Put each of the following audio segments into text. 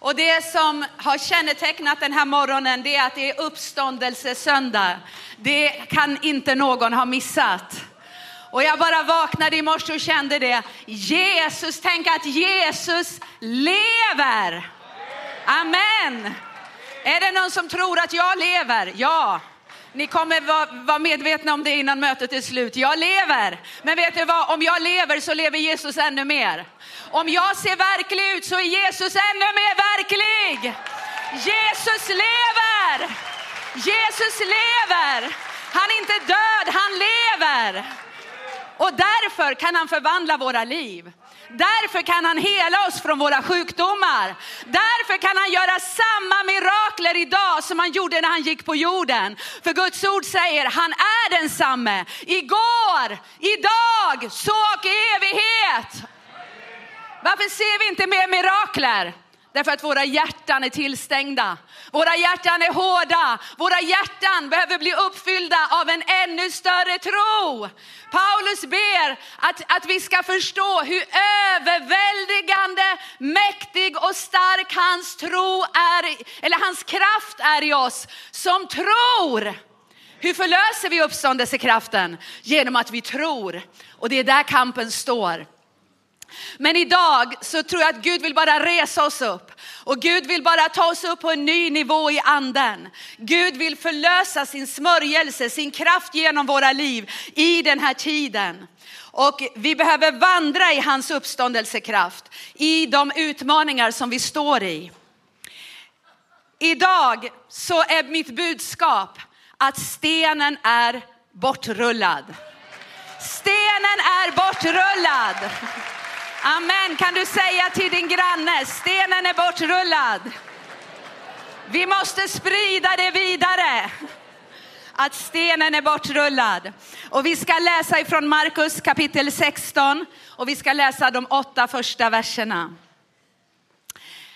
Och det som har kännetecknat den här morgonen det är att det är uppståndelsesöndag. Det kan inte någon ha missat. Och jag bara vaknade i morse och kände det. Jesus, tänk att Jesus lever. Amen. Är det någon som tror att jag lever? Ja. Ni kommer vara medvetna om det innan mötet är slut. Jag lever. Men vet du vad? Om jag lever så lever Jesus ännu mer. Om jag ser verklig ut så är Jesus ännu mer verklig. Jesus lever! Jesus lever! Han är inte död, han lever. Och därför kan han förvandla våra liv. Därför kan han hela oss från våra sjukdomar. Därför kan han göra samma mirakler idag som han gjorde när han gick på jorden. För Guds ord säger han är densamme igår, idag, så och evighet. Varför ser vi inte mer mirakler? Därför att våra hjärtan är tillstängda. Våra hjärtan är hårda. Våra hjärtan behöver bli uppfyllda av en ännu större tro. Paulus ber att, att vi ska förstå hur överväldigande, mäktig och stark hans tro är, eller hans kraft är i oss som tror. Hur förlöser vi uppståndelsekraften? Genom att vi tror. Och det är där kampen står. Men idag så tror jag att Gud vill bara resa oss upp. Och Gud vill bara ta oss upp på en ny nivå i anden. Gud vill förlösa sin smörjelse, sin kraft genom våra liv i den här tiden. Och vi behöver vandra i hans uppståndelsekraft i de utmaningar som vi står i. Idag så är mitt budskap att stenen är bortrullad. Stenen är bortrullad. Amen. Kan du säga till din granne, stenen är bortrullad. Vi måste sprida det vidare. Att stenen är bortrullad. Och vi ska läsa ifrån Markus kapitel 16 och vi ska läsa de åtta första verserna.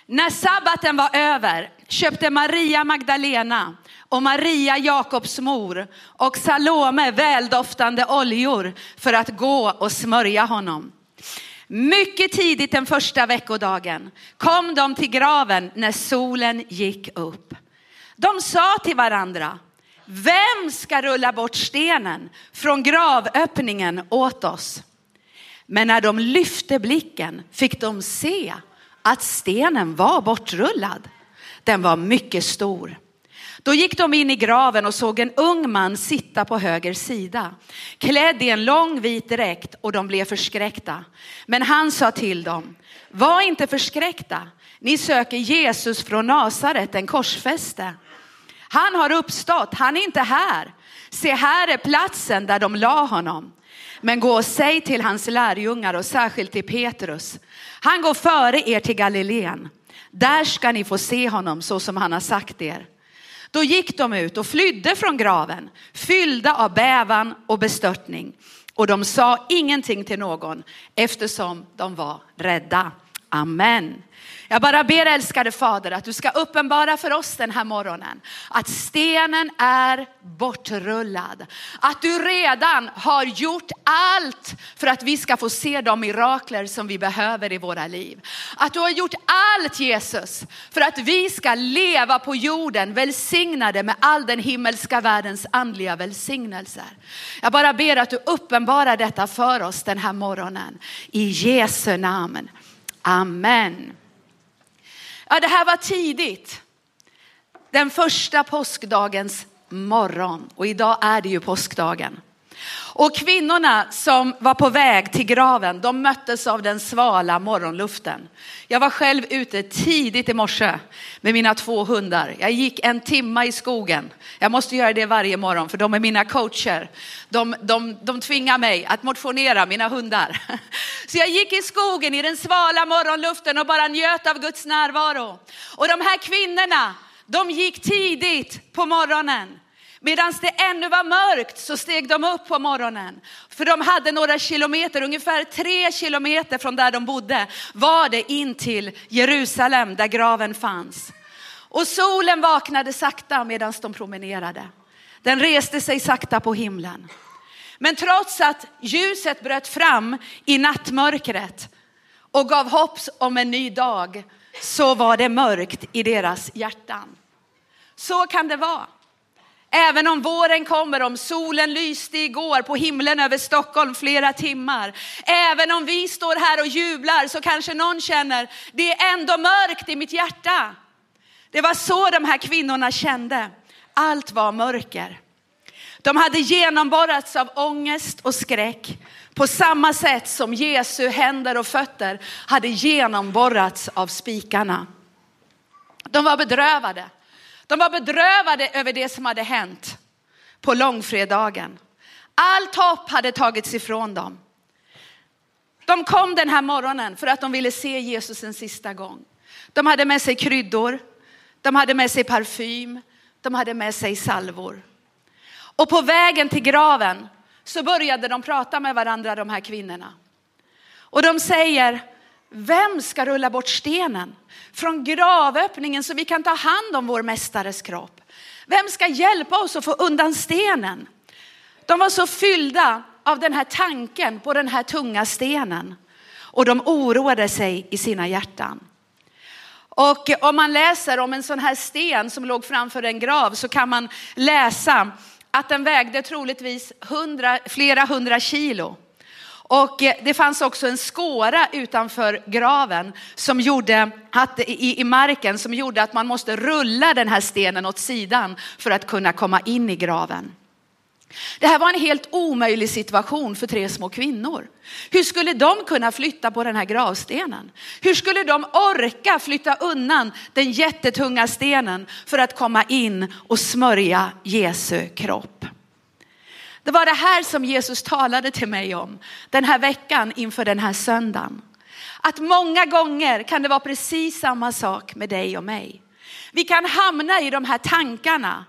När sabbaten var över köpte Maria Magdalena och Maria Jakobs mor och Salome väldoftande oljor för att gå och smörja honom. Mycket tidigt den första veckodagen kom de till graven när solen gick upp. De sa till varandra, vem ska rulla bort stenen från gravöppningen åt oss? Men när de lyfte blicken fick de se att stenen var bortrullad. Den var mycket stor. Då gick de in i graven och såg en ung man sitta på höger sida, klädd i en lång vit dräkt och de blev förskräckta. Men han sa till dem, var inte förskräckta, ni söker Jesus från Nasaret, den korsfäste. Han har uppstått, han är inte här. Se här är platsen där de la honom. Men gå och säg till hans lärjungar och särskilt till Petrus. Han går före er till Galileen. Där ska ni få se honom så som han har sagt er. Då gick de ut och flydde från graven, fyllda av bävan och bestörtning. Och de sa ingenting till någon eftersom de var rädda. Amen. Jag bara ber älskade Fader att du ska uppenbara för oss den här morgonen att stenen är bortrullad. Att du redan har gjort allt för att vi ska få se de mirakler som vi behöver i våra liv. Att du har gjort allt Jesus för att vi ska leva på jorden välsignade med all den himmelska världens andliga välsignelser. Jag bara ber att du uppenbarar detta för oss den här morgonen. I Jesu namn. Amen. Ja, det här var tidigt. Den första påskdagens morgon och idag är det ju påskdagen. Och kvinnorna som var på väg till graven, de möttes av den svala morgonluften. Jag var själv ute tidigt i morse med mina två hundar. Jag gick en timma i skogen. Jag måste göra det varje morgon för de är mina coacher. De, de, de tvingar mig att motionera, mina hundar. Så jag gick i skogen i den svala morgonluften och bara njöt av Guds närvaro. Och de här kvinnorna, de gick tidigt på morgonen. Medan det ännu var mörkt så steg de upp på morgonen. För de hade några kilometer, ungefär tre kilometer från där de bodde var det in till Jerusalem där graven fanns. Och solen vaknade sakta medan de promenerade. Den reste sig sakta på himlen. Men trots att ljuset bröt fram i nattmörkret och gav hopp om en ny dag så var det mörkt i deras hjärtan. Så kan det vara. Även om våren kommer, om solen lyste igår på himlen över Stockholm flera timmar. Även om vi står här och jublar så kanske någon känner, det är ändå mörkt i mitt hjärta. Det var så de här kvinnorna kände. Allt var mörker. De hade genomborrats av ångest och skräck på samma sätt som Jesu händer och fötter hade genomborrats av spikarna. De var bedrövade. De var bedrövade över det som hade hänt på långfredagen. Allt hopp hade tagits ifrån dem. De kom den här morgonen för att de ville se Jesus en sista gång. De hade med sig kryddor, de hade med sig parfym, de hade med sig salvor. Och på vägen till graven så började de prata med varandra, de här kvinnorna. Och de säger, vem ska rulla bort stenen från gravöppningen så vi kan ta hand om vår mästares kropp? Vem ska hjälpa oss att få undan stenen? De var så fyllda av den här tanken på den här tunga stenen och de oroade sig i sina hjärtan. Och om man läser om en sån här sten som låg framför en grav så kan man läsa att den vägde troligtvis hundra, flera hundra kilo. Och eh, det fanns också en skåra utanför graven som gjorde att, i, i marken som gjorde att man måste rulla den här stenen åt sidan för att kunna komma in i graven. Det här var en helt omöjlig situation för tre små kvinnor. Hur skulle de kunna flytta på den här gravstenen? Hur skulle de orka flytta undan den jättetunga stenen för att komma in och smörja Jesu kropp? Det var det här som Jesus talade till mig om den här veckan inför den här söndagen. Att många gånger kan det vara precis samma sak med dig och mig. Vi kan hamna i de här tankarna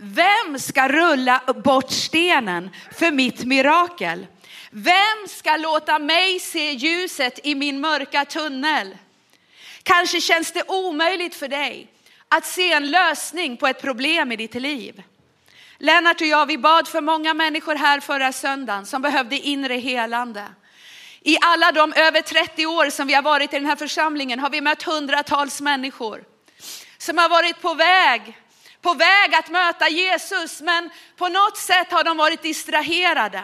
vem ska rulla bort stenen för mitt mirakel? Vem ska låta mig se ljuset i min mörka tunnel? Kanske känns det omöjligt för dig att se en lösning på ett problem i ditt liv. Lennart och jag, vi bad för många människor här förra söndagen som behövde inre helande. I alla de över 30 år som vi har varit i den här församlingen har vi mött hundratals människor som har varit på väg på väg att möta Jesus, men på något sätt har de varit distraherade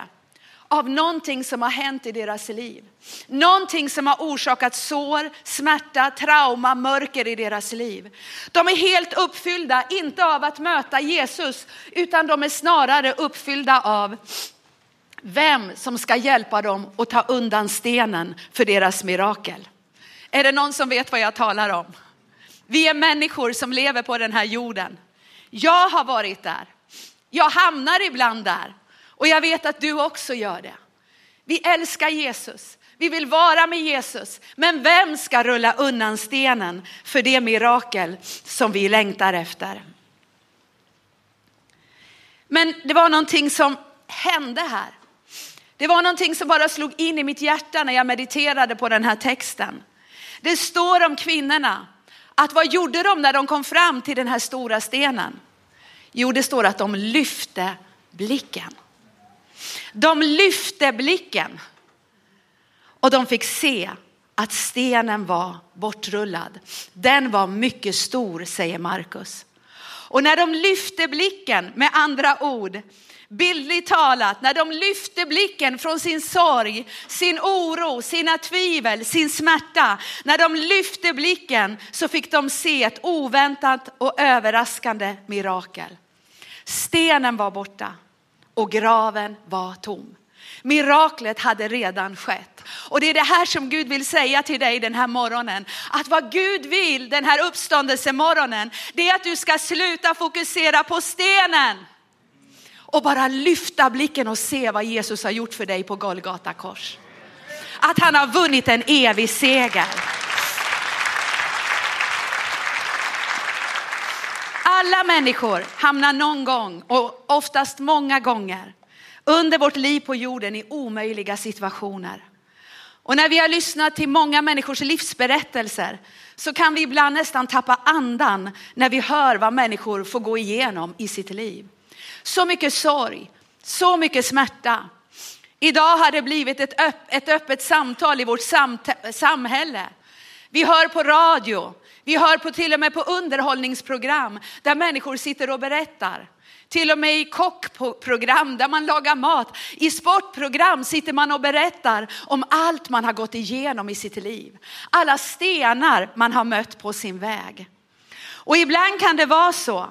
av någonting som har hänt i deras liv. Någonting som har orsakat sår, smärta, trauma, mörker i deras liv. De är helt uppfyllda, inte av att möta Jesus, utan de är snarare uppfyllda av vem som ska hjälpa dem att ta undan stenen för deras mirakel. Är det någon som vet vad jag talar om? Vi är människor som lever på den här jorden. Jag har varit där. Jag hamnar ibland där. Och jag vet att du också gör det. Vi älskar Jesus. Vi vill vara med Jesus. Men vem ska rulla undan stenen för det mirakel som vi längtar efter? Men det var någonting som hände här. Det var någonting som bara slog in i mitt hjärta när jag mediterade på den här texten. Det står om kvinnorna att vad gjorde de när de kom fram till den här stora stenen? Jo, det står att de lyfte blicken. De lyfte blicken och de fick se att stenen var bortrullad. Den var mycket stor, säger Markus. Och när de lyfte blicken, med andra ord, bildligt talat, när de lyfte blicken från sin sorg, sin oro, sina tvivel, sin smärta. När de lyfte blicken så fick de se ett oväntat och överraskande mirakel. Stenen var borta och graven var tom. Miraklet hade redan skett. Och det är det här som Gud vill säga till dig den här morgonen. Att vad Gud vill den här uppståndelsemorgonen, det är att du ska sluta fokusera på stenen. Och bara lyfta blicken och se vad Jesus har gjort för dig på Golgata kors. Att han har vunnit en evig seger. Alla människor hamnar någon gång och oftast många gånger under vårt liv på jorden i omöjliga situationer. Och när vi har lyssnat till många människors livsberättelser så kan vi ibland nästan tappa andan när vi hör vad människor får gå igenom i sitt liv. Så mycket sorg, så mycket smärta. Idag har det blivit ett, öpp ett öppet samtal i vårt samhälle Vi hör på radio, vi hör på till och med på underhållningsprogram där människor sitter och berättar. Till och med i kockprogram där man lagar mat. I sportprogram sitter man och berättar om allt man har gått igenom i sitt liv. Alla stenar man har mött på sin väg. Och ibland kan det vara så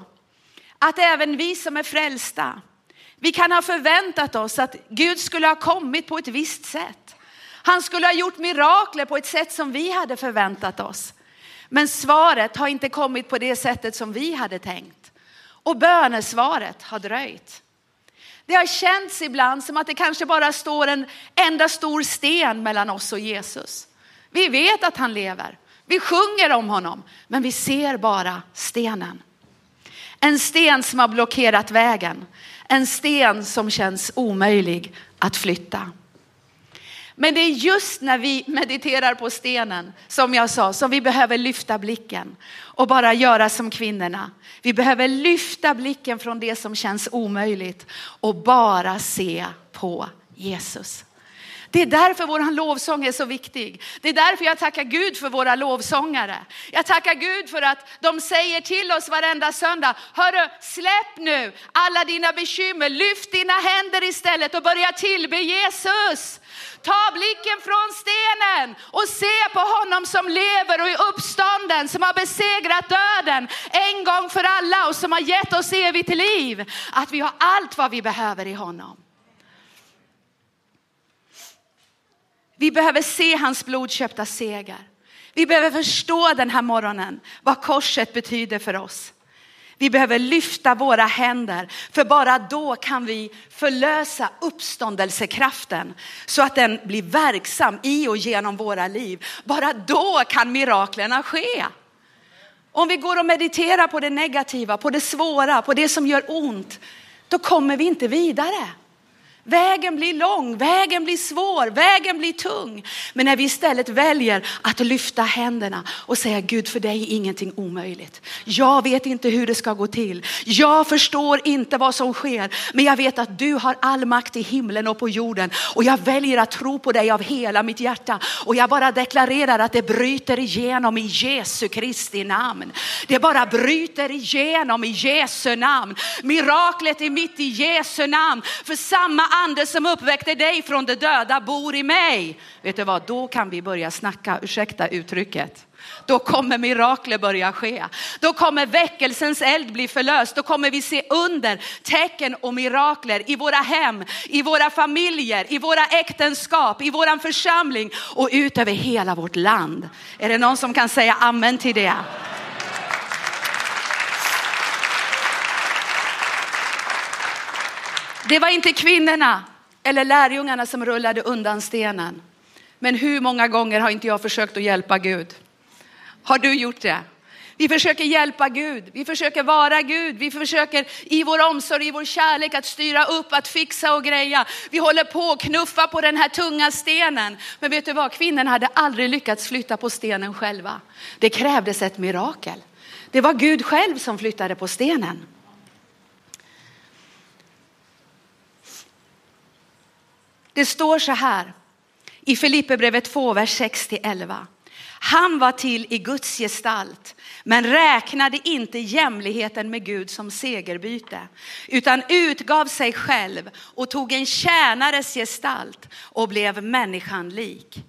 att även vi som är frälsta, vi kan ha förväntat oss att Gud skulle ha kommit på ett visst sätt. Han skulle ha gjort mirakler på ett sätt som vi hade förväntat oss. Men svaret har inte kommit på det sättet som vi hade tänkt. Och bönesvaret har dröjt. Det har känts ibland som att det kanske bara står en enda stor sten mellan oss och Jesus. Vi vet att han lever. Vi sjunger om honom, men vi ser bara stenen. En sten som har blockerat vägen. En sten som känns omöjlig att flytta. Men det är just när vi mediterar på stenen, som jag sa, som vi behöver lyfta blicken och bara göra som kvinnorna. Vi behöver lyfta blicken från det som känns omöjligt och bara se på Jesus. Det är därför vår lovsång är så viktig. Det är därför jag tackar Gud för våra lovsångare. Jag tackar Gud för att de säger till oss varenda söndag, hörru släpp nu alla dina bekymmer, lyft dina händer istället och börja tillbe Jesus. Ta blicken från stenen och se på honom som lever och är uppstånden, som har besegrat döden en gång för alla och som har gett oss evigt liv. Att vi har allt vad vi behöver i honom. Vi behöver se hans blodköpta seger. Vi behöver förstå den här morgonen vad korset betyder för oss. Vi behöver lyfta våra händer, för bara då kan vi förlösa uppståndelsekraften så att den blir verksam i och genom våra liv. Bara då kan miraklerna ske. Om vi går och mediterar på det negativa, på det svåra, på det som gör ont, då kommer vi inte vidare. Vägen blir lång, vägen blir svår, vägen blir tung. Men när vi istället väljer att lyfta händerna och säga Gud för dig är ingenting omöjligt. Jag vet inte hur det ska gå till. Jag förstår inte vad som sker. Men jag vet att du har all makt i himlen och på jorden. Och jag väljer att tro på dig av hela mitt hjärta. Och jag bara deklarerar att det bryter igenom i Jesu Kristi namn. Det bara bryter igenom i Jesu namn. Miraklet är mitt i Jesu namn. För samma ande som uppväckte dig från de döda bor i mig. Vet du vad, då kan vi börja snacka, ursäkta uttrycket. Då kommer mirakler börja ske. Då kommer väckelsens eld bli förlöst. Då kommer vi se under, tecken och mirakler i våra hem, i våra familjer, i våra äktenskap, i våran församling och ut över hela vårt land. Är det någon som kan säga amen till det? Det var inte kvinnorna eller lärjungarna som rullade undan stenen. Men hur många gånger har inte jag försökt att hjälpa Gud? Har du gjort det? Vi försöker hjälpa Gud, vi försöker vara Gud, vi försöker i vår omsorg, i vår kärlek att styra upp, att fixa och greja. Vi håller på att knuffa på den här tunga stenen. Men vet du vad, kvinnorna hade aldrig lyckats flytta på stenen själva. Det krävdes ett mirakel. Det var Gud själv som flyttade på stenen. Det står så här i Filipperbrevet 2, vers 6-11. Han var till i Guds gestalt, men räknade inte jämligheten med Gud som segerbyte, utan utgav sig själv och tog en tjänares gestalt och blev människan lik.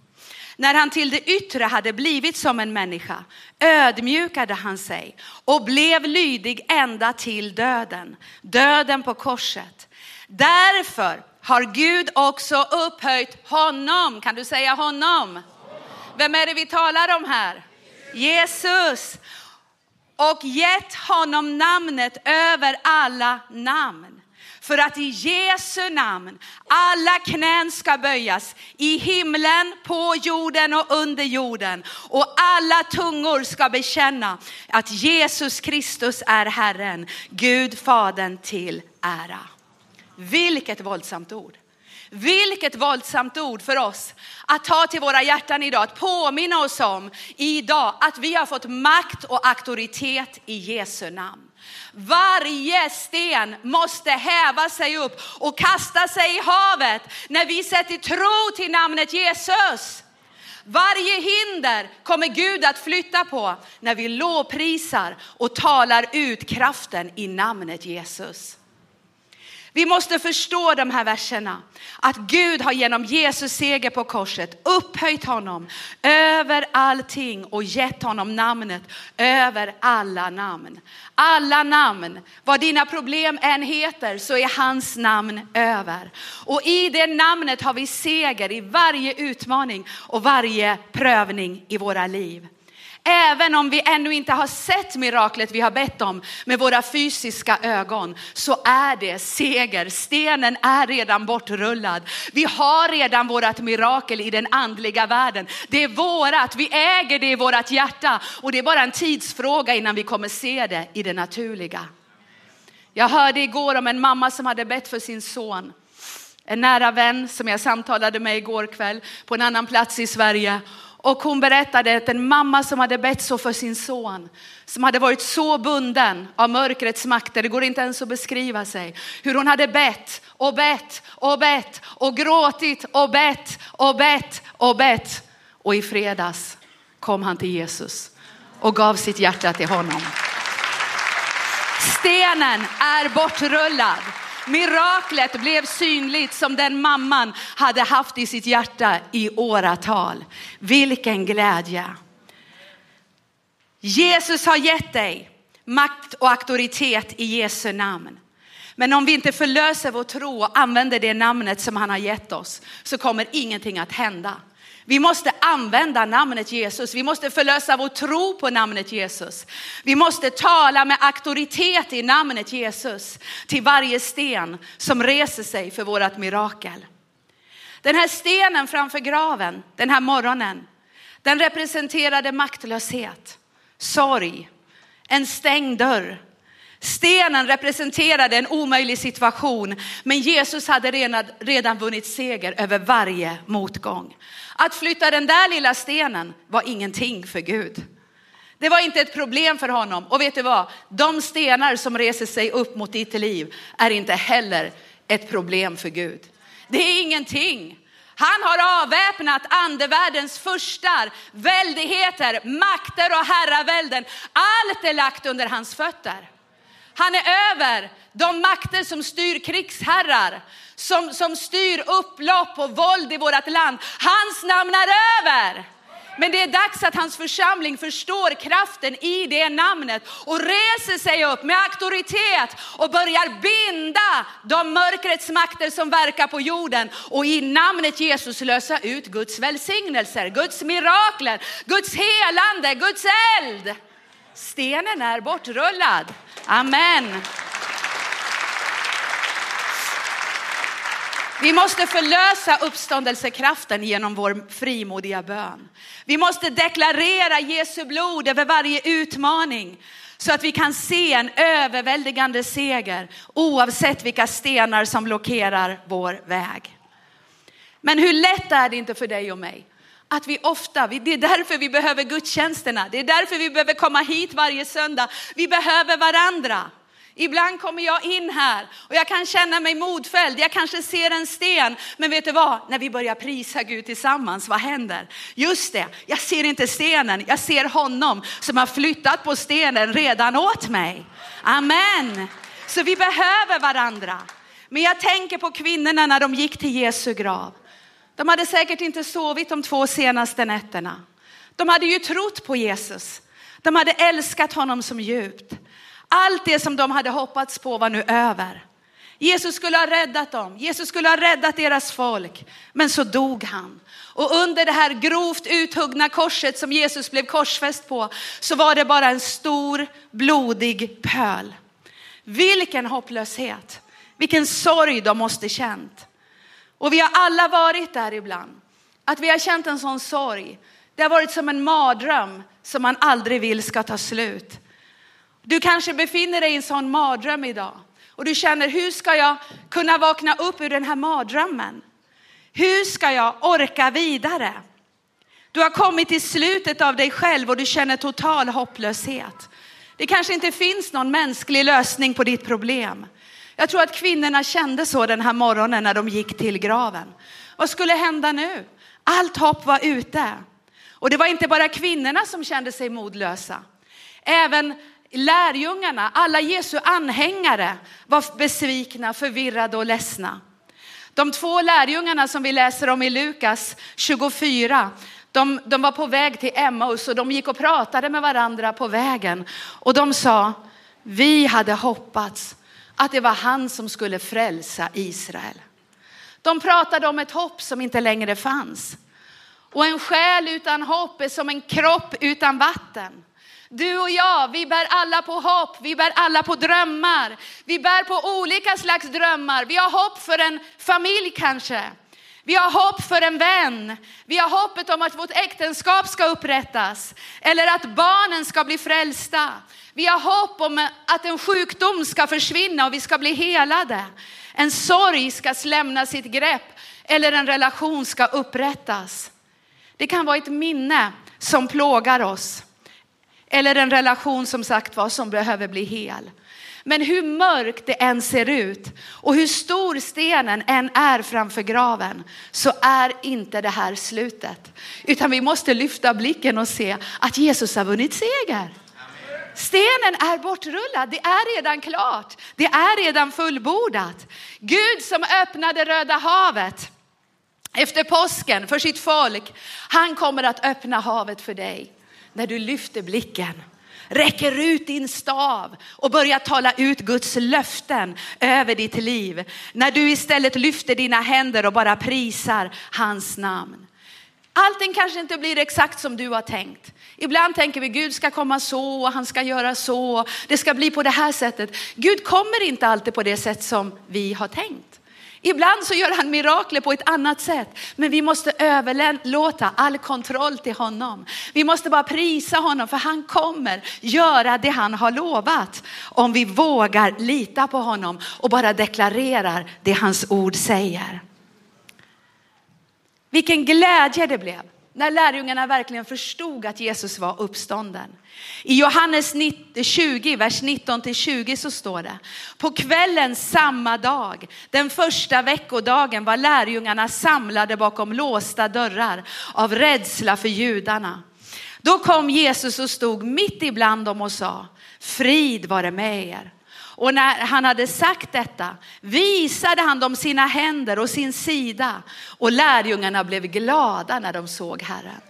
När han till det yttre hade blivit som en människa ödmjukade han sig och blev lydig ända till döden, döden på korset. Därför har Gud också upphöjt honom. Kan du säga honom? Vem är det vi talar om här? Jesus. Och gett honom namnet över alla namn. För att i Jesu namn alla knän ska böjas i himlen, på jorden och under jorden. Och alla tungor ska bekänna att Jesus Kristus är Herren, Gud Fadern till ära. Vilket våldsamt ord. Vilket våldsamt ord för oss att ta till våra hjärtan idag, att påminna oss om idag att vi har fått makt och auktoritet i Jesu namn. Varje sten måste häva sig upp och kasta sig i havet när vi sätter tro till namnet Jesus. Varje hinder kommer Gud att flytta på när vi lovprisar och talar ut kraften i namnet Jesus. Vi måste förstå de här verserna. Att Gud har genom Jesus seger på korset upphöjt honom över allting och gett honom namnet över alla namn. Alla namn, vad dina problem än heter så är hans namn över. Och i det namnet har vi seger i varje utmaning och varje prövning i våra liv. Även om vi ännu inte har sett miraklet vi har bett om med våra fysiska ögon så är det seger. Stenen är redan bortrullad. Vi har redan vårat mirakel i den andliga världen. Det är vårat, vi äger det i vårat hjärta och det är bara en tidsfråga innan vi kommer se det i det naturliga. Jag hörde igår om en mamma som hade bett för sin son. En nära vän som jag samtalade med igår kväll på en annan plats i Sverige. Och hon berättade att en mamma som hade bett så för sin son, som hade varit så bunden av mörkrets makter, det går inte ens att beskriva sig, hur hon hade bett och bett och bett och gråtit och bett och bett och bett. Och i fredags kom han till Jesus och gav sitt hjärta till honom. Stenen är bortrullad. Miraklet blev synligt som den mamman hade haft i sitt hjärta i åratal. Vilken glädje. Jesus har gett dig makt och auktoritet i Jesu namn. Men om vi inte förlöser vår tro och använder det namnet som han har gett oss så kommer ingenting att hända. Vi måste använda namnet Jesus. Vi måste förlösa vår tro på namnet Jesus. Vi måste tala med auktoritet i namnet Jesus till varje sten som reser sig för vårt mirakel. Den här stenen framför graven den här morgonen, den representerade maktlöshet, sorg, en stängd dörr. Stenen representerade en omöjlig situation, men Jesus hade redan, redan vunnit seger över varje motgång. Att flytta den där lilla stenen var ingenting för Gud. Det var inte ett problem för honom. Och vet du vad? De stenar som reser sig upp mot ditt liv är inte heller ett problem för Gud. Det är ingenting. Han har avväpnat andevärldens furstar, väldigheter, makter och herravälden. Allt är lagt under hans fötter. Han är över de makter som styr krigsherrar, som, som styr upplopp och våld i vårt land. Hans namn är över. Men det är dags att hans församling förstår kraften i det namnet och reser sig upp med auktoritet och börjar binda de mörkrets makter som verkar på jorden och i namnet Jesus lösa ut Guds välsignelser, Guds mirakler, Guds helande, Guds eld. Stenen är bortrullad. Amen. Vi måste förlösa uppståndelsekraften genom vår frimodiga bön. Vi måste deklarera Jesu blod över varje utmaning så att vi kan se en överväldigande seger oavsett vilka stenar som blockerar vår väg. Men hur lätt är det inte för dig och mig att vi ofta, det är därför vi behöver gudstjänsterna, det är därför vi behöver komma hit varje söndag. Vi behöver varandra. Ibland kommer jag in här och jag kan känna mig modfälld. Jag kanske ser en sten. Men vet du vad? När vi börjar prisa Gud tillsammans, vad händer? Just det, jag ser inte stenen. Jag ser honom som har flyttat på stenen redan åt mig. Amen. Så vi behöver varandra. Men jag tänker på kvinnorna när de gick till Jesu grav. De hade säkert inte sovit de två senaste nätterna. De hade ju trott på Jesus. De hade älskat honom som djupt. Allt det som de hade hoppats på var nu över. Jesus skulle ha räddat dem. Jesus skulle ha räddat deras folk. Men så dog han. Och under det här grovt uthuggna korset som Jesus blev korsfäst på så var det bara en stor blodig pöl. Vilken hopplöshet. Vilken sorg de måste känt. Och vi har alla varit där ibland. Att vi har känt en sån sorg. Det har varit som en mardröm som man aldrig vill ska ta slut. Du kanske befinner dig i en sån mardröm idag och du känner hur ska jag kunna vakna upp ur den här mardrömmen? Hur ska jag orka vidare? Du har kommit till slutet av dig själv och du känner total hopplöshet. Det kanske inte finns någon mänsklig lösning på ditt problem. Jag tror att kvinnorna kände så den här morgonen när de gick till graven. Vad skulle hända nu? Allt hopp var ute. Och det var inte bara kvinnorna som kände sig modlösa. Även lärjungarna, alla Jesu anhängare var besvikna, förvirrade och ledsna. De två lärjungarna som vi läser om i Lukas 24, de, de var på väg till Emmaus och de gick och pratade med varandra på vägen. Och de sa, vi hade hoppats att det var han som skulle frälsa Israel. De pratade om ett hopp som inte längre fanns. Och en själ utan hopp är som en kropp utan vatten. Du och jag, vi bär alla på hopp, vi bär alla på drömmar. Vi bär på olika slags drömmar. Vi har hopp för en familj kanske. Vi har hopp för en vän. Vi har hoppet om att vårt äktenskap ska upprättas eller att barnen ska bli frälsta. Vi har hopp om att en sjukdom ska försvinna och vi ska bli helade. En sorg ska lämna sitt grepp eller en relation ska upprättas. Det kan vara ett minne som plågar oss eller en relation som sagt var som behöver bli hel. Men hur mörkt det än ser ut och hur stor stenen än är framför graven så är inte det här slutet. Utan vi måste lyfta blicken och se att Jesus har vunnit seger. Stenen är bortrullad, det är redan klart, det är redan fullbordat. Gud som öppnade Röda havet efter påsken för sitt folk, han kommer att öppna havet för dig när du lyfter blicken räcker ut din stav och börjar tala ut Guds löften över ditt liv. När du istället lyfter dina händer och bara prisar hans namn. Allting kanske inte blir exakt som du har tänkt. Ibland tänker vi Gud ska komma så och han ska göra så. Det ska bli på det här sättet. Gud kommer inte alltid på det sätt som vi har tänkt. Ibland så gör han mirakler på ett annat sätt, men vi måste överlåta all kontroll till honom. Vi måste bara prisa honom för han kommer göra det han har lovat. Om vi vågar lita på honom och bara deklarerar det hans ord säger. Vilken glädje det blev när lärjungarna verkligen förstod att Jesus var uppstånden. I Johannes 20, vers 19-20 så står det. På kvällen samma dag, den första veckodagen var lärjungarna samlade bakom låsta dörrar av rädsla för judarna. Då kom Jesus och stod mitt ibland dem och sa, frid vare med er. Och när han hade sagt detta visade han dem sina händer och sin sida och lärjungarna blev glada när de såg Herren.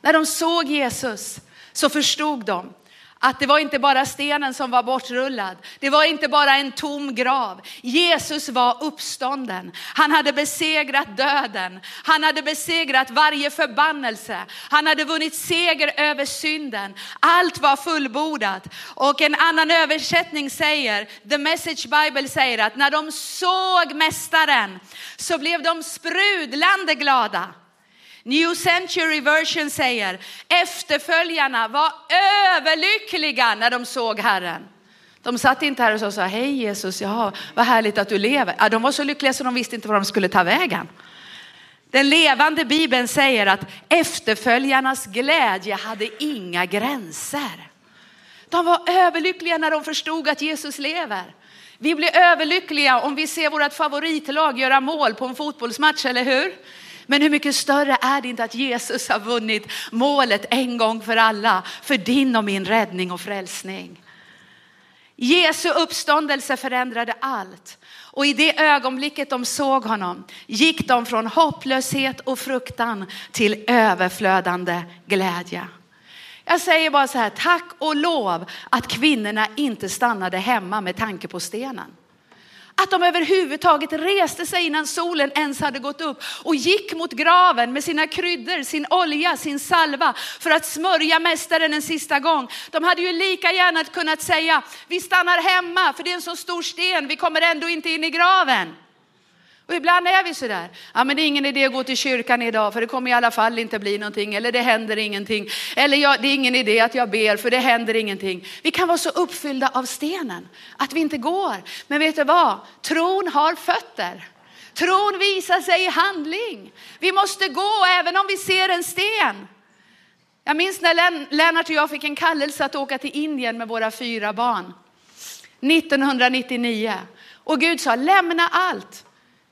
När de såg Jesus så förstod de att det var inte bara stenen som var bortrullad. Det var inte bara en tom grav. Jesus var uppstånden. Han hade besegrat döden. Han hade besegrat varje förbannelse. Han hade vunnit seger över synden. Allt var fullbordat. Och en annan översättning säger, The Message Bible säger att när de såg mästaren så blev de sprudlande glada. New Century Version säger efterföljarna var överlyckliga när de såg Herren. De satt inte här och sa hej Jesus, ja, vad härligt att du lever. Ja, de var så lyckliga så de visste inte var de skulle ta vägen. Den levande bibeln säger att efterföljarnas glädje hade inga gränser. De var överlyckliga när de förstod att Jesus lever. Vi blir överlyckliga om vi ser vårt favoritlag göra mål på en fotbollsmatch, eller hur? Men hur mycket större är det inte att Jesus har vunnit målet en gång för alla för din och min räddning och frälsning. Jesu uppståndelse förändrade allt. Och i det ögonblicket de såg honom gick de från hopplöshet och fruktan till överflödande glädje. Jag säger bara så här, tack och lov att kvinnorna inte stannade hemma med tanke på stenen. Att de överhuvudtaget reste sig innan solen ens hade gått upp och gick mot graven med sina kryddor, sin olja, sin salva för att smörja mästaren en sista gång. De hade ju lika gärna kunnat säga, vi stannar hemma för det är en så stor sten, vi kommer ändå inte in i graven. Och ibland är vi sådär, ja men det är ingen idé att gå till kyrkan idag för det kommer i alla fall inte bli någonting eller det händer ingenting. Eller jag, det är ingen idé att jag ber för det händer ingenting. Vi kan vara så uppfyllda av stenen att vi inte går. Men vet du vad? Tron har fötter. Tron visar sig i handling. Vi måste gå även om vi ser en sten. Jag minns när Lennart och jag fick en kallelse att åka till Indien med våra fyra barn. 1999. Och Gud sa, lämna allt.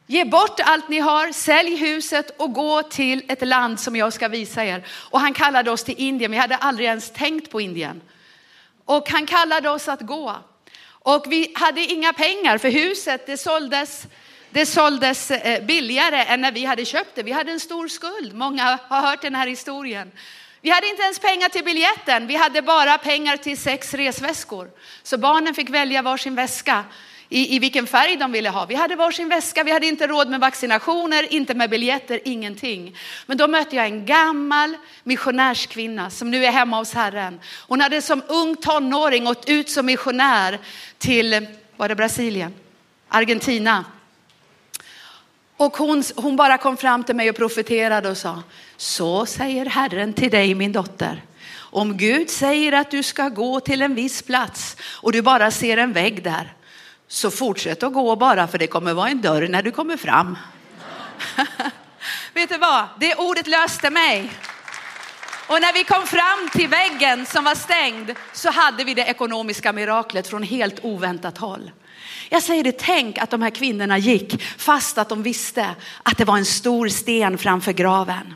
Ge bort allt ni har, sälj huset och gå till ett land som jag ska visa er. Och han kallade oss till Indien, vi hade aldrig ens tänkt på Indien. Och han kallade oss att gå. Och vi hade inga pengar för huset, det såldes, det såldes eh, billigare än när vi hade köpt det. Vi hade en stor skuld, många har hört den här historien. Vi hade inte ens pengar till biljetten, vi hade bara pengar till sex resväskor. Så barnen fick välja varsin väska i, i vilken färg de ville ha. Vi hade varsin väska, vi hade inte råd med vaccinationer, inte med biljetter, ingenting. Men då mötte jag en gammal missionärskvinna som nu är hemma hos Herren. Hon hade som ung tonåring gått ut som missionär till, var det Brasilien? Argentina. Och hon, hon bara kom fram till mig och profeterade och sa, så säger Herren till dig min dotter. Om Gud säger att du ska gå till en viss plats och du bara ser en vägg där, så fortsätt att gå bara för det kommer vara en dörr när du kommer fram. Vet du vad? Det ordet löste mig. Och när vi kom fram till väggen som var stängd så hade vi det ekonomiska miraklet från helt oväntat håll. Jag säger det, tänk att de här kvinnorna gick fast att de visste att det var en stor sten framför graven.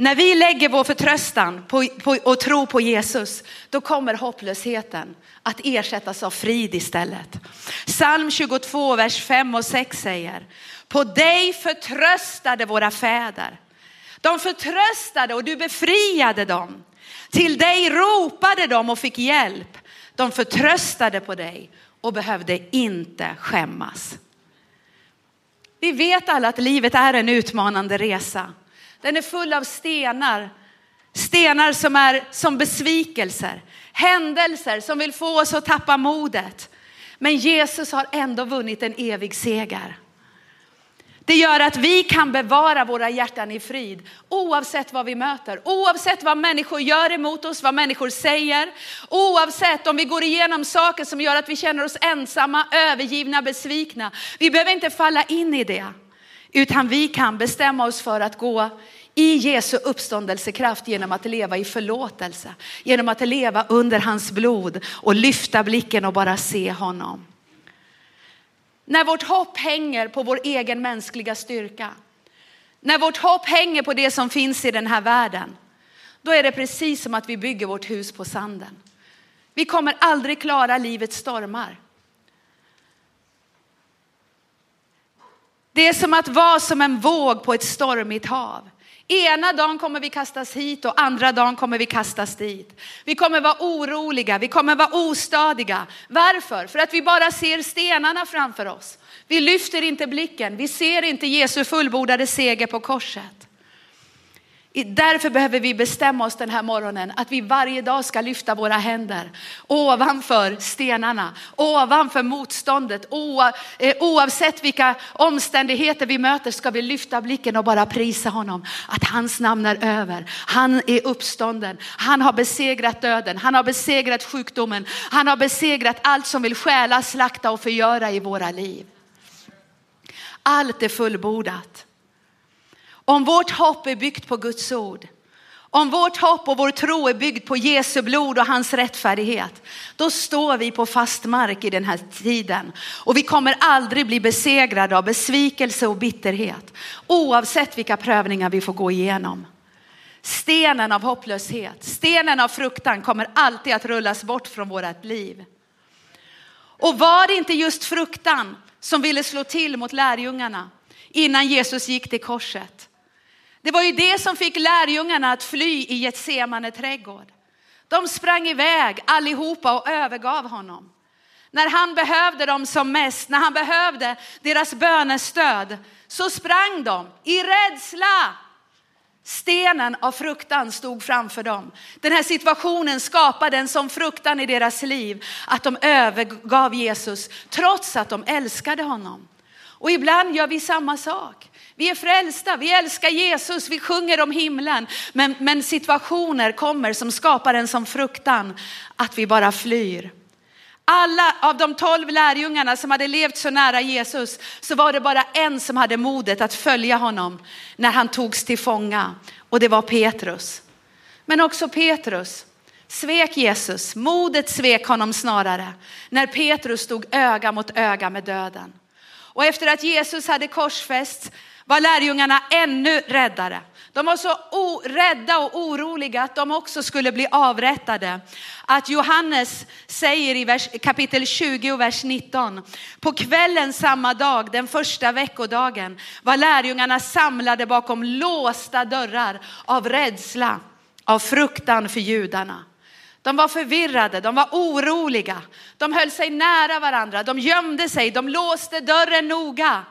När vi lägger vår förtröstan på, på, och tro på Jesus, då kommer hopplösheten att ersättas av frid istället. Psalm 22, vers 5 och 6 säger, på dig förtröstade våra fäder. De förtröstade och du befriade dem. Till dig ropade de och fick hjälp. De förtröstade på dig och behövde inte skämmas. Vi vet alla att livet är en utmanande resa. Den är full av stenar. Stenar som är som besvikelser, händelser som vill få oss att tappa modet. Men Jesus har ändå vunnit en evig seger. Det gör att vi kan bevara våra hjärtan i frid oavsett vad vi möter, oavsett vad människor gör emot oss, vad människor säger, oavsett om vi går igenom saker som gör att vi känner oss ensamma, övergivna, besvikna. Vi behöver inte falla in i det, utan vi kan bestämma oss för att gå i Jesu uppståndelsekraft genom att leva i förlåtelse, genom att leva under hans blod och lyfta blicken och bara se honom. När vårt hopp hänger på vår egen mänskliga styrka, när vårt hopp hänger på det som finns i den här världen, då är det precis som att vi bygger vårt hus på sanden. Vi kommer aldrig klara livets stormar. Det är som att vara som en våg på ett stormigt hav. Ena dagen kommer vi kastas hit och andra dagen kommer vi kastas dit. Vi kommer vara oroliga, vi kommer vara ostadiga. Varför? För att vi bara ser stenarna framför oss. Vi lyfter inte blicken, vi ser inte Jesu fullbordade seger på korset. Därför behöver vi bestämma oss den här morgonen att vi varje dag ska lyfta våra händer ovanför stenarna, ovanför motståndet. Eh, oavsett vilka omständigheter vi möter ska vi lyfta blicken och bara prisa honom. Att hans namn är över. Han är uppstånden. Han har besegrat döden. Han har besegrat sjukdomen. Han har besegrat allt som vill stjäla, slakta och förgöra i våra liv. Allt är fullbordat. Om vårt hopp är byggt på Guds ord, om vårt hopp och vår tro är byggd på Jesu blod och hans rättfärdighet, då står vi på fast mark i den här tiden. Och vi kommer aldrig bli besegrade av besvikelse och bitterhet, oavsett vilka prövningar vi får gå igenom. Stenen av hopplöshet, stenen av fruktan kommer alltid att rullas bort från vårt liv. Och var det inte just fruktan som ville slå till mot lärjungarna innan Jesus gick till korset? Det var ju det som fick lärjungarna att fly i Getsemane trädgård. De sprang iväg allihopa och övergav honom. När han behövde dem som mest, när han behövde deras bönestöd, så sprang de i rädsla. Stenen av fruktan stod framför dem. Den här situationen skapade en sån fruktan i deras liv att de övergav Jesus trots att de älskade honom. Och ibland gör vi samma sak. Vi är frälsta, vi älskar Jesus, vi sjunger om himlen. Men, men situationer kommer som skapar en sån fruktan att vi bara flyr. Alla av de tolv lärjungarna som hade levt så nära Jesus så var det bara en som hade modet att följa honom när han togs till fånga och det var Petrus. Men också Petrus svek Jesus, modet svek honom snarare när Petrus stod öga mot öga med döden. Och efter att Jesus hade korsfästs var lärjungarna ännu räddare. De var så rädda och oroliga att de också skulle bli avrättade. Att Johannes säger i vers, kapitel 20 och vers 19. På kvällen samma dag, den första veckodagen, var lärjungarna samlade bakom låsta dörrar av rädsla, av fruktan för judarna. De var förvirrade, de var oroliga, de höll sig nära varandra, de gömde sig, de låste dörren noga.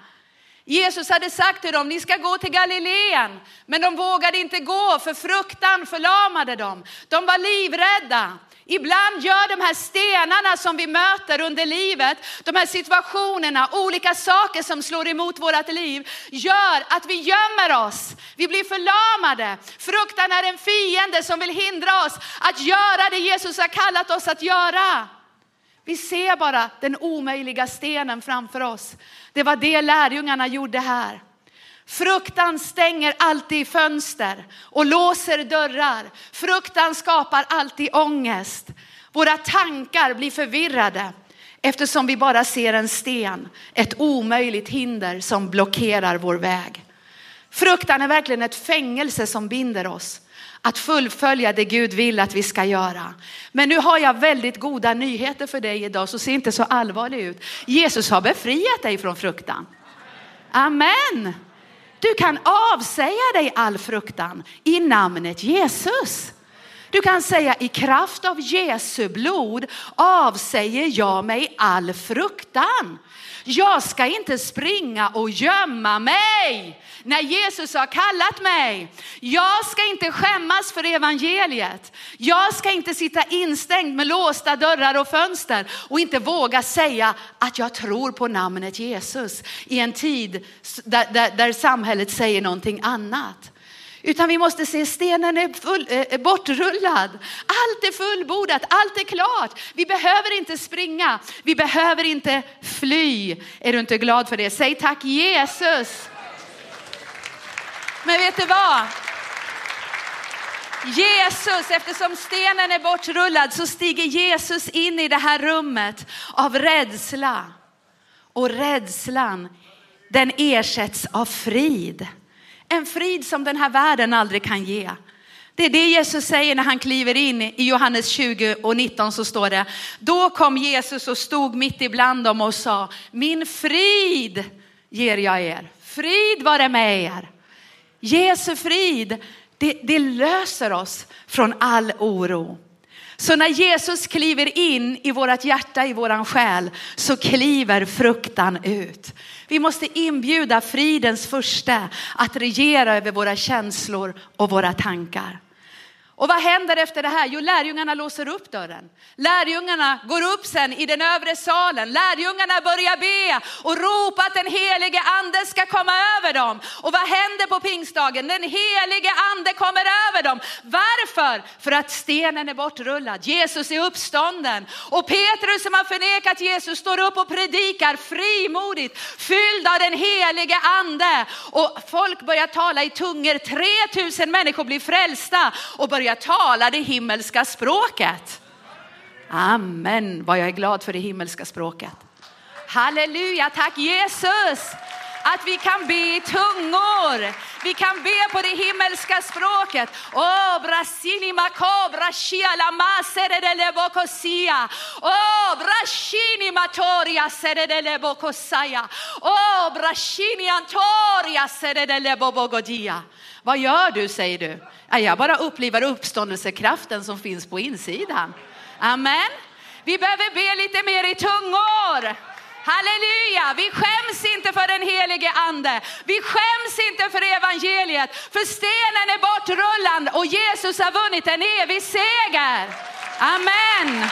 Jesus hade sagt till dem, ni ska gå till Galileen. Men de vågade inte gå för fruktan förlamade dem. De var livrädda. Ibland gör de här stenarna som vi möter under livet, de här situationerna, olika saker som slår emot vårt liv, gör att vi gömmer oss. Vi blir förlamade. Fruktan är en fiende som vill hindra oss att göra det Jesus har kallat oss att göra. Vi ser bara den omöjliga stenen framför oss. Det var det lärjungarna gjorde här. Fruktan stänger alltid fönster och låser dörrar. Fruktan skapar alltid ångest. Våra tankar blir förvirrade eftersom vi bara ser en sten, ett omöjligt hinder som blockerar vår väg. Fruktan är verkligen ett fängelse som binder oss att fullfölja det Gud vill att vi ska göra. Men nu har jag väldigt goda nyheter för dig idag, så se inte så allvarlig ut. Jesus har befriat dig från fruktan. Amen. Du kan avsäga dig all fruktan i namnet Jesus. Du kan säga i kraft av Jesu blod avsäger jag mig all fruktan. Jag ska inte springa och gömma mig när Jesus har kallat mig. Jag ska inte skämmas för evangeliet. Jag ska inte sitta instängd med låsta dörrar och fönster och inte våga säga att jag tror på namnet Jesus i en tid där, där, där samhället säger någonting annat. Utan vi måste se stenen är full, är bortrullad. Allt är fullbordat, allt är klart. Vi behöver inte springa, vi behöver inte fly. Är du inte glad för det? Säg tack Jesus. Men vet du vad? Jesus, eftersom stenen är bortrullad så stiger Jesus in i det här rummet av rädsla. Och rädslan den ersätts av frid. En frid som den här världen aldrig kan ge. Det är det Jesus säger när han kliver in i Johannes 20 och 19 så står det. Då kom Jesus och stod mitt ibland dem och sa, min frid ger jag er. Frid vare med er. Jesu frid, det, det löser oss från all oro. Så när Jesus kliver in i vårt hjärta, i våran själ, så kliver fruktan ut. Vi måste inbjuda fridens första att regera över våra känslor och våra tankar. Och vad händer efter det här? Jo, lärjungarna låser upp dörren. Lärjungarna går upp sen i den övre salen. Lärjungarna börjar be och ropa att den helige ande ska komma över dem. Och vad händer på pingstdagen? Den helige ande kommer över dem. Varför? För att stenen är bortrullad. Jesus är uppstånden. Och Petrus som har förnekat Jesus står upp och predikar frimodigt, fylld av den helige ande. Och folk börjar tala i tungor. 3000 människor blir frälsta och börjar börja tala det himmelska språket. Amen, vad jag är glad för det himmelska språket. Halleluja, tack Jesus att vi kan be i tungor. Vi kan be på det himmelska språket. Oh, brasini makobra shiala bokosia. Brashini matoria bokosaya. Brashini antoria bobogodia. Vad gör du, säger du? Jag bara upplivar uppståndelsekraften som finns på insidan. Amen. Vi behöver be lite mer i tungor. Halleluja! Vi skäms inte för den helige ande. Vi skäms inte för evangeliet. För stenen är bortrullad och Jesus har vunnit en evig seger. Amen.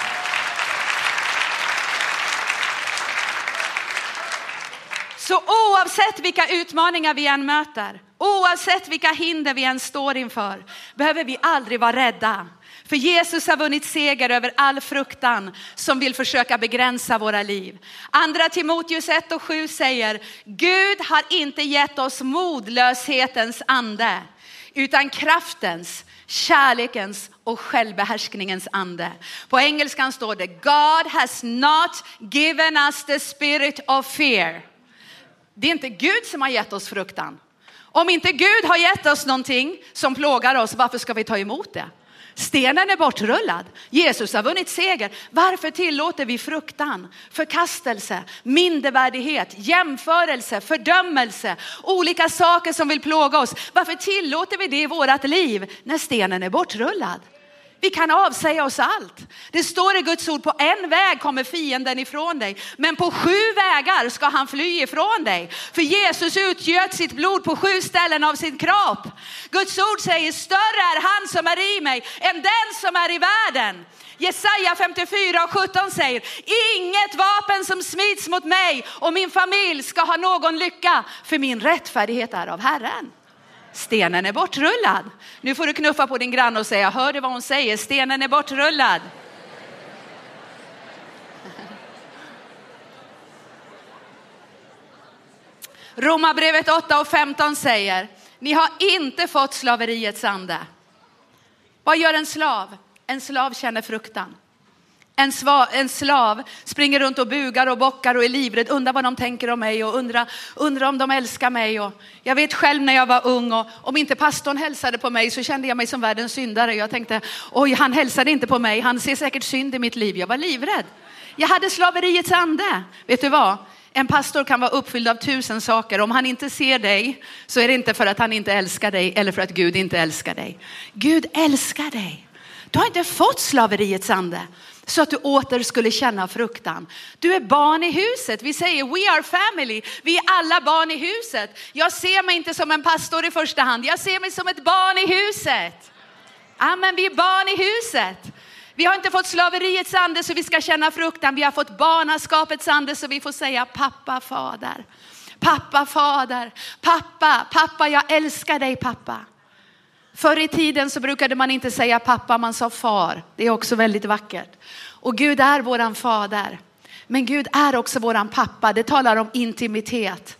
Så oavsett vilka utmaningar vi än möter, oavsett vilka hinder vi än står inför, behöver vi aldrig vara rädda. För Jesus har vunnit seger över all fruktan som vill försöka begränsa våra liv. Andra Timoteus 1 och 7 säger, Gud har inte gett oss modlöshetens ande, utan kraftens, kärlekens och självbehärskningens ande. På engelskan står det, God has not given us the spirit of fear Det är inte Gud som har gett oss fruktan. Om inte Gud har gett oss någonting som plågar oss, varför ska vi ta emot det? Stenen är bortrullad. Jesus har vunnit seger. Varför tillåter vi fruktan, förkastelse, mindervärdighet, jämförelse, fördömelse, olika saker som vill plåga oss? Varför tillåter vi det i vårt liv när stenen är bortrullad? Vi kan avsäga oss allt. Det står i Guds ord, på en väg kommer fienden ifrån dig, men på sju vägar ska han fly ifrån dig. För Jesus utgöt sitt blod på sju ställen av sin kropp. Guds ord säger, större är han som är i mig än den som är i världen. Jesaja 54 och 17 säger, inget vapen som smids mot mig och min familj ska ha någon lycka, för min rättfärdighet är av Herren. Stenen är bortrullad. Nu får du knuffa på din granne och säga, hör du vad hon säger? Stenen är bortrullad. Romarbrevet 8 och 15 säger, ni har inte fått slaveriets ande. Vad gör en slav? En slav känner fruktan. En, sva, en, slav springer runt och bugar och bockar och är livrädd, undrar vad de tänker om mig och undrar, undrar om de älskar mig. Och jag vet själv när jag var ung och om inte pastorn hälsade på mig så kände jag mig som världens syndare. Jag tänkte, oj han hälsade inte på mig, han ser säkert synd i mitt liv. Jag var livrädd. Jag hade slaveriets ande. Vet du vad? En pastor kan vara uppfylld av tusen saker. Om han inte ser dig så är det inte för att han inte älskar dig eller för att Gud inte älskar dig. Gud älskar dig. Du har inte fått slaveriets ande så att du åter skulle känna fruktan. Du är barn i huset. Vi säger we are family. Vi är alla barn i huset. Jag ser mig inte som en pastor i första hand. Jag ser mig som ett barn i huset. Amen, vi är barn i huset. Vi har inte fått slaveriets ande så vi ska känna fruktan. Vi har fått barnaskapets ande så vi får säga pappa, fader. Pappa, fader. Pappa, pappa, jag älskar dig pappa. Förr i tiden så brukade man inte säga pappa, man sa far. Det är också väldigt vackert. Och Gud är våran fader. Men Gud är också våran pappa. Det talar om intimitet.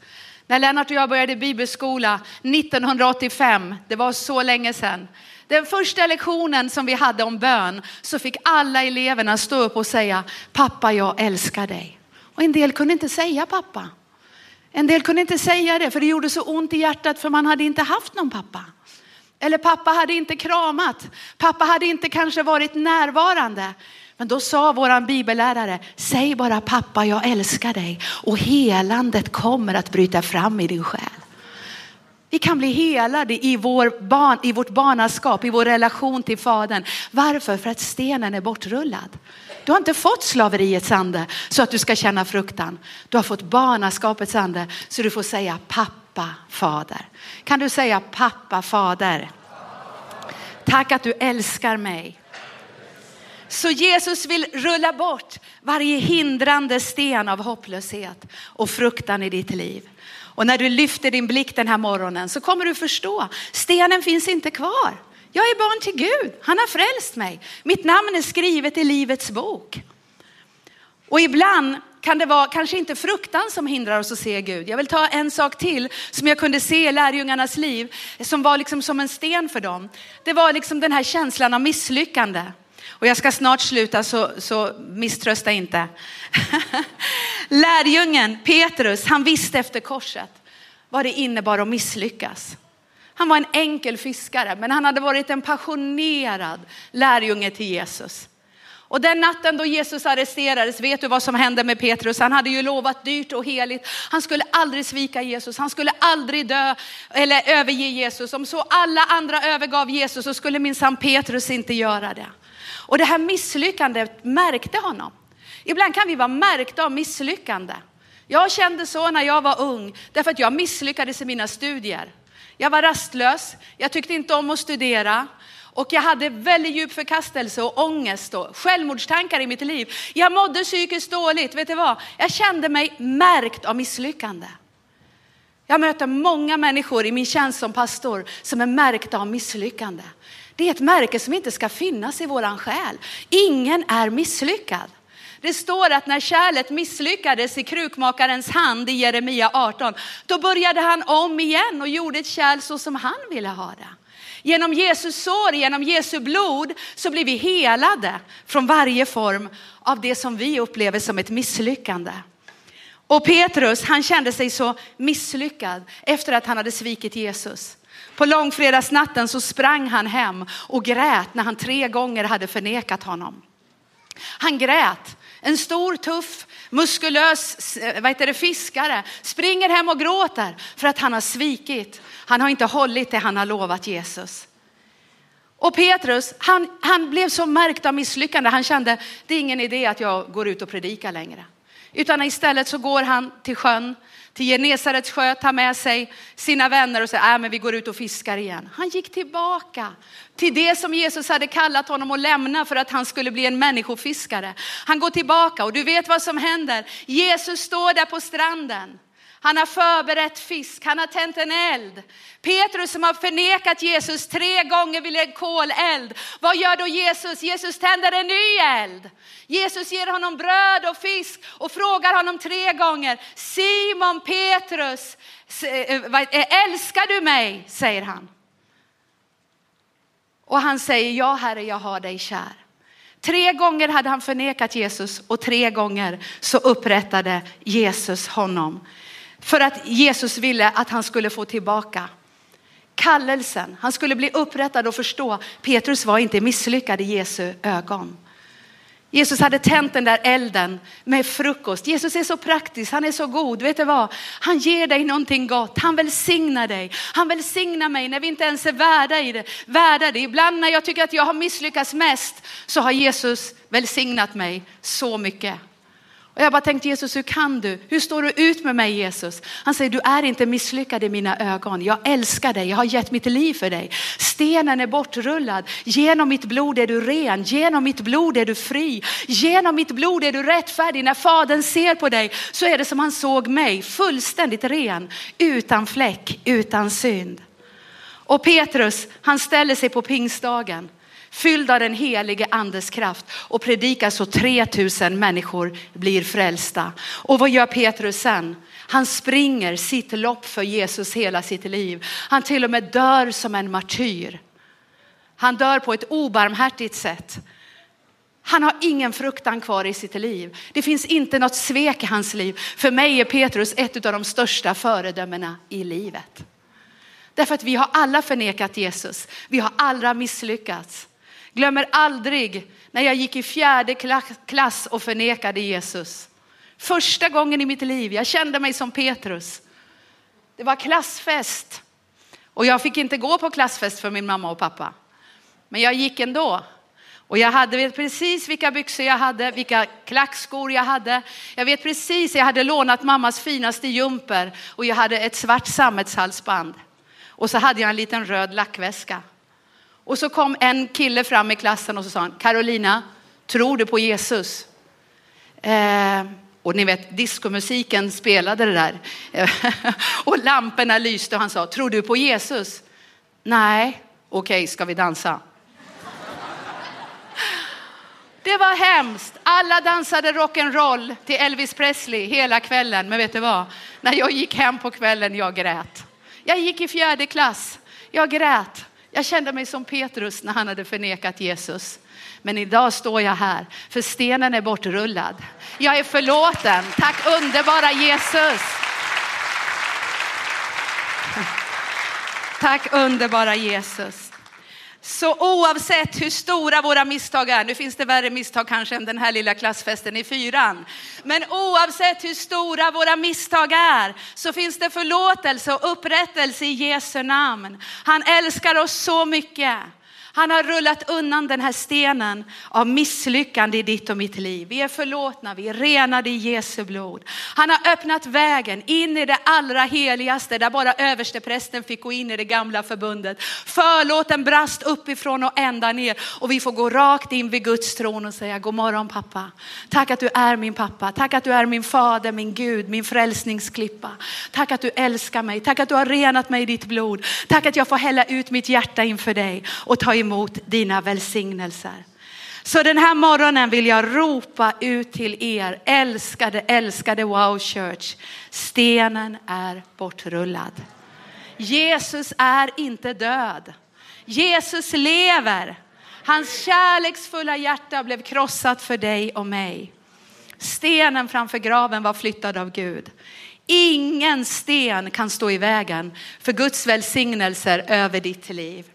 När Lennart och jag började bibelskola 1985, det var så länge sedan. Den första lektionen som vi hade om bön så fick alla eleverna stå upp och säga pappa jag älskar dig. Och en del kunde inte säga pappa. En del kunde inte säga det för det gjorde så ont i hjärtat för man hade inte haft någon pappa. Eller pappa hade inte kramat. Pappa hade inte kanske varit närvarande. Men då sa våran bibellärare, säg bara pappa jag älskar dig och helandet kommer att bryta fram i din själ. Vi kan bli helade i, vår barn, i vårt barnaskap, i vår relation till Fadern. Varför? För att stenen är bortrullad. Du har inte fått slaveriets ande så att du ska känna fruktan. Du har fått barnaskapets ande så du får säga pappa, Pappa, fader. Kan du säga pappa, fader? Tack att du älskar mig. Så Jesus vill rulla bort varje hindrande sten av hopplöshet och fruktan i ditt liv. Och när du lyfter din blick den här morgonen så kommer du förstå, stenen finns inte kvar. Jag är barn till Gud, han har frälst mig. Mitt namn är skrivet i livets bok. Och ibland kan det vara kanske inte fruktan som hindrar oss att se Gud. Jag vill ta en sak till som jag kunde se i lärjungarnas liv som var liksom som en sten för dem. Det var liksom den här känslan av misslyckande. Och jag ska snart sluta så, så misströsta inte. Lärjungen Petrus, han visste efter korset vad det innebar att misslyckas. Han var en enkel fiskare, men han hade varit en passionerad lärjunge till Jesus. Och den natten då Jesus arresterades, vet du vad som hände med Petrus? Han hade ju lovat dyrt och heligt. Han skulle aldrig svika Jesus, han skulle aldrig dö eller överge Jesus. Om så alla andra övergav Jesus så skulle minsann Petrus inte göra det. Och det här misslyckandet märkte honom. Ibland kan vi vara märkta av misslyckande. Jag kände så när jag var ung, därför att jag misslyckades i mina studier. Jag var rastlös, jag tyckte inte om att studera. Och jag hade väldigt djup förkastelse och ångest och självmordstankar i mitt liv. Jag mådde psykiskt dåligt. Vet du vad? Jag kände mig märkt av misslyckande. Jag möter många människor i min tjänst som pastor som är märkta av misslyckande. Det är ett märke som inte ska finnas i våran själ. Ingen är misslyckad. Det står att när kärlet misslyckades i krukmakarens hand i Jeremia 18, då började han om igen och gjorde ett kärl så som han ville ha det. Genom Jesus sår, genom Jesu blod så blir vi helade från varje form av det som vi upplever som ett misslyckande. Och Petrus, han kände sig så misslyckad efter att han hade svikit Jesus. På långfredagsnatten så sprang han hem och grät när han tre gånger hade förnekat honom. Han grät. En stor, tuff, muskulös vad heter det, fiskare springer hem och gråter för att han har svikit. Han har inte hållit det han har lovat Jesus. Och Petrus, han, han blev så märkt av misslyckande. Han kände, det är ingen idé att jag går ut och predikar längre. Utan istället så går han till sjön, till Genesarets sjö, tar med sig sina vänner och säger, äh, men vi går ut och fiskar igen. Han gick tillbaka till det som Jesus hade kallat honom att lämna för att han skulle bli en människofiskare. Han går tillbaka och du vet vad som händer. Jesus står där på stranden. Han har förberett fisk, han har tänt en eld. Petrus som har förnekat Jesus tre gånger vid en koleld. Vad gör då Jesus? Jesus tänder en ny eld. Jesus ger honom bröd och fisk och frågar honom tre gånger. Simon Petrus, eh, eh, älskar du mig? säger han. Och han säger, ja Herre, jag har dig kär. Tre gånger hade han förnekat Jesus och tre gånger så upprättade Jesus honom. För att Jesus ville att han skulle få tillbaka kallelsen. Han skulle bli upprättad och förstå. Petrus var inte misslyckad i Jesu ögon. Jesus hade tänt den där elden med frukost. Jesus är så praktisk, han är så god. Vet du vad? Han ger dig någonting gott. Han välsignar dig. Han välsignar mig när vi inte ens är värda i det. Värda det. Ibland när jag tycker att jag har misslyckats mest så har Jesus välsignat mig så mycket. Och jag bara tänkte Jesus, hur kan du? Hur står du ut med mig Jesus? Han säger, du är inte misslyckad i mina ögon. Jag älskar dig, jag har gett mitt liv för dig. Stenen är bortrullad. Genom mitt blod är du ren, genom mitt blod är du fri. Genom mitt blod är du rättfärdig. När fadern ser på dig så är det som han såg mig, fullständigt ren, utan fläck, utan synd. Och Petrus, han ställer sig på pingstdagen fylld av den helige andes kraft och predikar så 3000 människor blir frälsta. Och vad gör Petrus sen? Han springer sitt lopp för Jesus hela sitt liv. Han till och med dör som en martyr. Han dör på ett obarmhärtigt sätt. Han har ingen fruktan kvar i sitt liv. Det finns inte något svek i hans liv. För mig är Petrus ett av de största föredömena i livet. Därför att vi har alla förnekat Jesus. Vi har alla misslyckats. Glömmer aldrig när jag gick i fjärde klass och förnekade Jesus. Första gången i mitt liv, jag kände mig som Petrus. Det var klassfest och jag fick inte gå på klassfest för min mamma och pappa. Men jag gick ändå. Och jag hade vet precis vilka byxor jag hade, vilka klackskor jag hade. Jag vet precis, jag hade lånat mammas finaste jumper och jag hade ett svart sammetshalsband. Och så hade jag en liten röd lackväska. Och så kom en kille fram i klassen och så sa han, Carolina, tror du på Jesus? Eh, och ni vet, diskomusiken spelade det där. och lamporna lyste och han sa, tror du på Jesus? Nej, okej, okay, ska vi dansa? Det var hemskt. Alla dansade rock'n'roll till Elvis Presley hela kvällen. Men vet du vad? När jag gick hem på kvällen, jag grät. Jag gick i fjärde klass. Jag grät. Jag kände mig som Petrus när han hade förnekat Jesus. Men idag står jag här, för stenen är bortrullad. Jag är förlåten. Tack underbara Jesus. Tack underbara Jesus. Så oavsett hur stora våra misstag är, nu finns det värre misstag kanske än den här lilla klassfesten i fyran. Men oavsett hur stora våra misstag är så finns det förlåtelse och upprättelse i Jesu namn. Han älskar oss så mycket. Han har rullat undan den här stenen av misslyckande i ditt och mitt liv. Vi är förlåtna, vi är renade i Jesu blod. Han har öppnat vägen in i det allra heligaste där bara översteprästen fick gå in i det gamla förbundet. Förlåten brast uppifrån och ända ner och vi får gå rakt in vid Guds tron och säga god morgon pappa. Tack att du är min pappa. Tack att du är min fader, min Gud, min frälsningsklippa. Tack att du älskar mig. Tack att du har renat mig i ditt blod. Tack att jag får hälla ut mitt hjärta inför dig och ta emot emot dina välsignelser. Så den här morgonen vill jag ropa ut till er, älskade, älskade Wow Church. Stenen är bortrullad. Jesus är inte död. Jesus lever. Hans kärleksfulla hjärta blev krossat för dig och mig. Stenen framför graven var flyttad av Gud. Ingen sten kan stå i vägen för Guds välsignelser över ditt liv.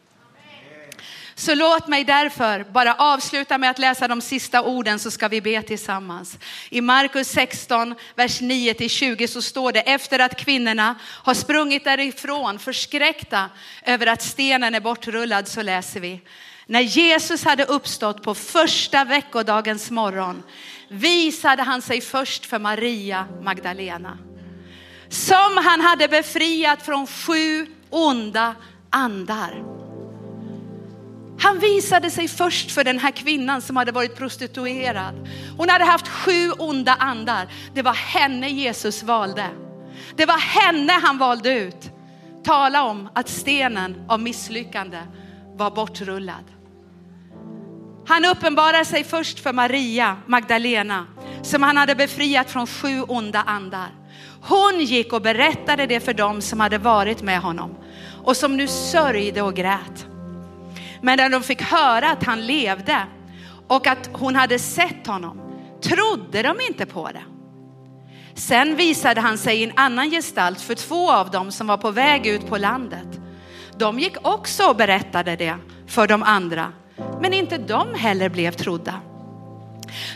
Så låt mig därför bara avsluta med att läsa de sista orden så ska vi be tillsammans. I Markus 16, vers 9-20 så står det efter att kvinnorna har sprungit därifrån förskräckta över att stenen är bortrullad så läser vi. När Jesus hade uppstått på första veckodagens morgon visade han sig först för Maria Magdalena som han hade befriat från sju onda andar. Han visade sig först för den här kvinnan som hade varit prostituerad. Hon hade haft sju onda andar. Det var henne Jesus valde. Det var henne han valde ut. Tala om att stenen av misslyckande var bortrullad. Han uppenbarar sig först för Maria Magdalena som han hade befriat från sju onda andar. Hon gick och berättade det för dem som hade varit med honom och som nu sörjde och grät. Men när de fick höra att han levde och att hon hade sett honom trodde de inte på det. Sen visade han sig i en annan gestalt för två av dem som var på väg ut på landet. De gick också och berättade det för de andra, men inte de heller blev trodda.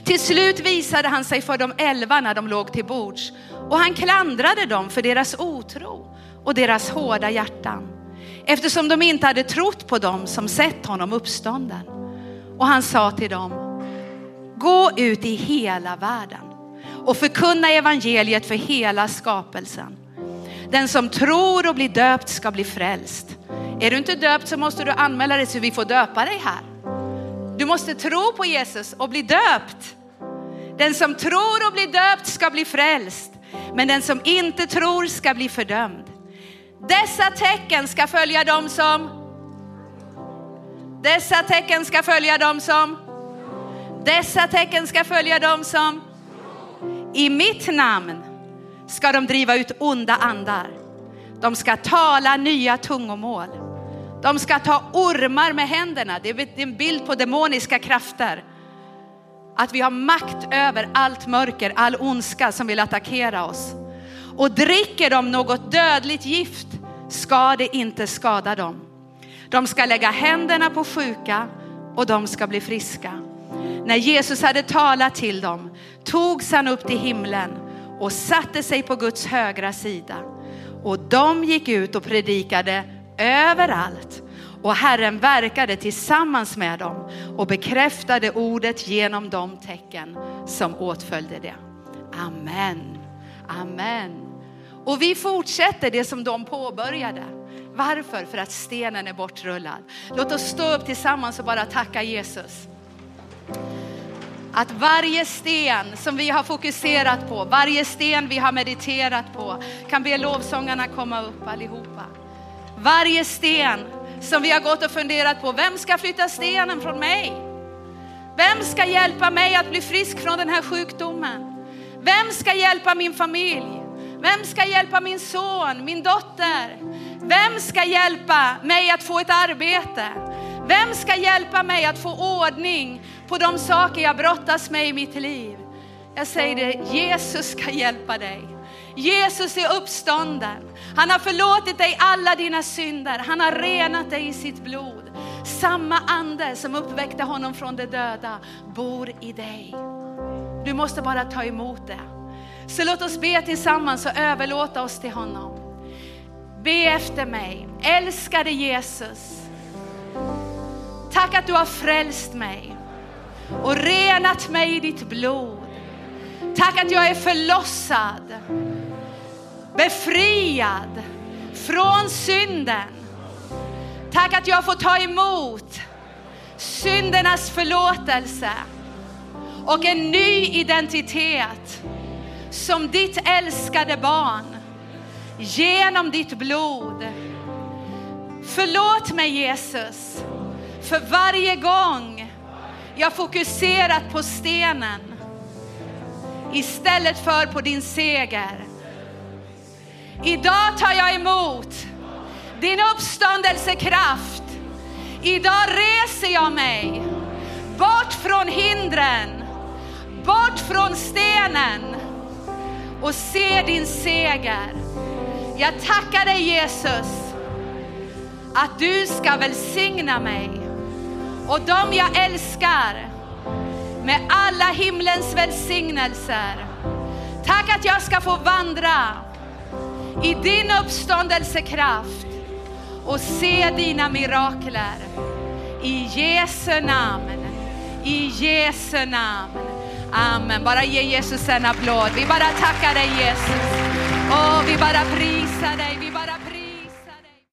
Till slut visade han sig för de elva när de låg till bords och han klandrade dem för deras otro och deras hårda hjärtan eftersom de inte hade trott på dem som sett honom uppstånden. Och han sa till dem, gå ut i hela världen och förkunna evangeliet för hela skapelsen. Den som tror och blir döpt ska bli frälst. Är du inte döpt så måste du anmäla dig så vi får döpa dig här. Du måste tro på Jesus och bli döpt. Den som tror och blir döpt ska bli frälst, men den som inte tror ska bli fördömd. Dessa tecken ska följa dem som Dessa tecken ska följa dem som Dessa tecken ska följa dem som I mitt namn ska de driva ut onda andar. De ska tala nya tungomål. De ska ta ormar med händerna. Det är en bild på demoniska krafter. Att vi har makt över allt mörker, all ondska som vill attackera oss. Och dricker de något dödligt gift ska det inte skada dem. De ska lägga händerna på sjuka och de ska bli friska. När Jesus hade talat till dem togs han upp till himlen och satte sig på Guds högra sida. Och de gick ut och predikade överallt och Herren verkade tillsammans med dem och bekräftade ordet genom de tecken som åtföljde det. Amen. Amen. Och vi fortsätter det som de påbörjade. Varför? För att stenen är bortrullad. Låt oss stå upp tillsammans och bara tacka Jesus. Att varje sten som vi har fokuserat på, varje sten vi har mediterat på, kan be lovsångarna komma upp allihopa. Varje sten som vi har gått och funderat på, vem ska flytta stenen från mig? Vem ska hjälpa mig att bli frisk från den här sjukdomen? Vem ska hjälpa min familj? Vem ska hjälpa min son, min dotter? Vem ska hjälpa mig att få ett arbete? Vem ska hjälpa mig att få ordning på de saker jag brottas med i mitt liv? Jag säger det, Jesus ska hjälpa dig. Jesus är uppstånden. Han har förlåtit dig alla dina synder. Han har renat dig i sitt blod. Samma ande som uppväckte honom från de döda bor i dig. Du måste bara ta emot det. Så låt oss be tillsammans och överlåta oss till honom. Be efter mig. Älskade Jesus. Tack att du har frälst mig och renat mig i ditt blod. Tack att jag är förlossad, befriad från synden. Tack att jag får ta emot syndernas förlåtelse och en ny identitet som ditt älskade barn genom ditt blod. Förlåt mig Jesus för varje gång jag fokuserat på stenen istället för på din seger. Idag tar jag emot din uppståndelsekraft. Idag reser jag mig bort från hindren, bort från stenen och se din seger. Jag tackar dig Jesus att du ska välsigna mig och de jag älskar med alla himlens välsignelser. Tack att jag ska få vandra i din uppståndelsekraft och se dina mirakler. I Jesu namn, i Jesu namn. Amen. Bara ge Jesus en applåd. Vi bara tackar dig Jesus. Åh, vi bara prisar dig. Vi bara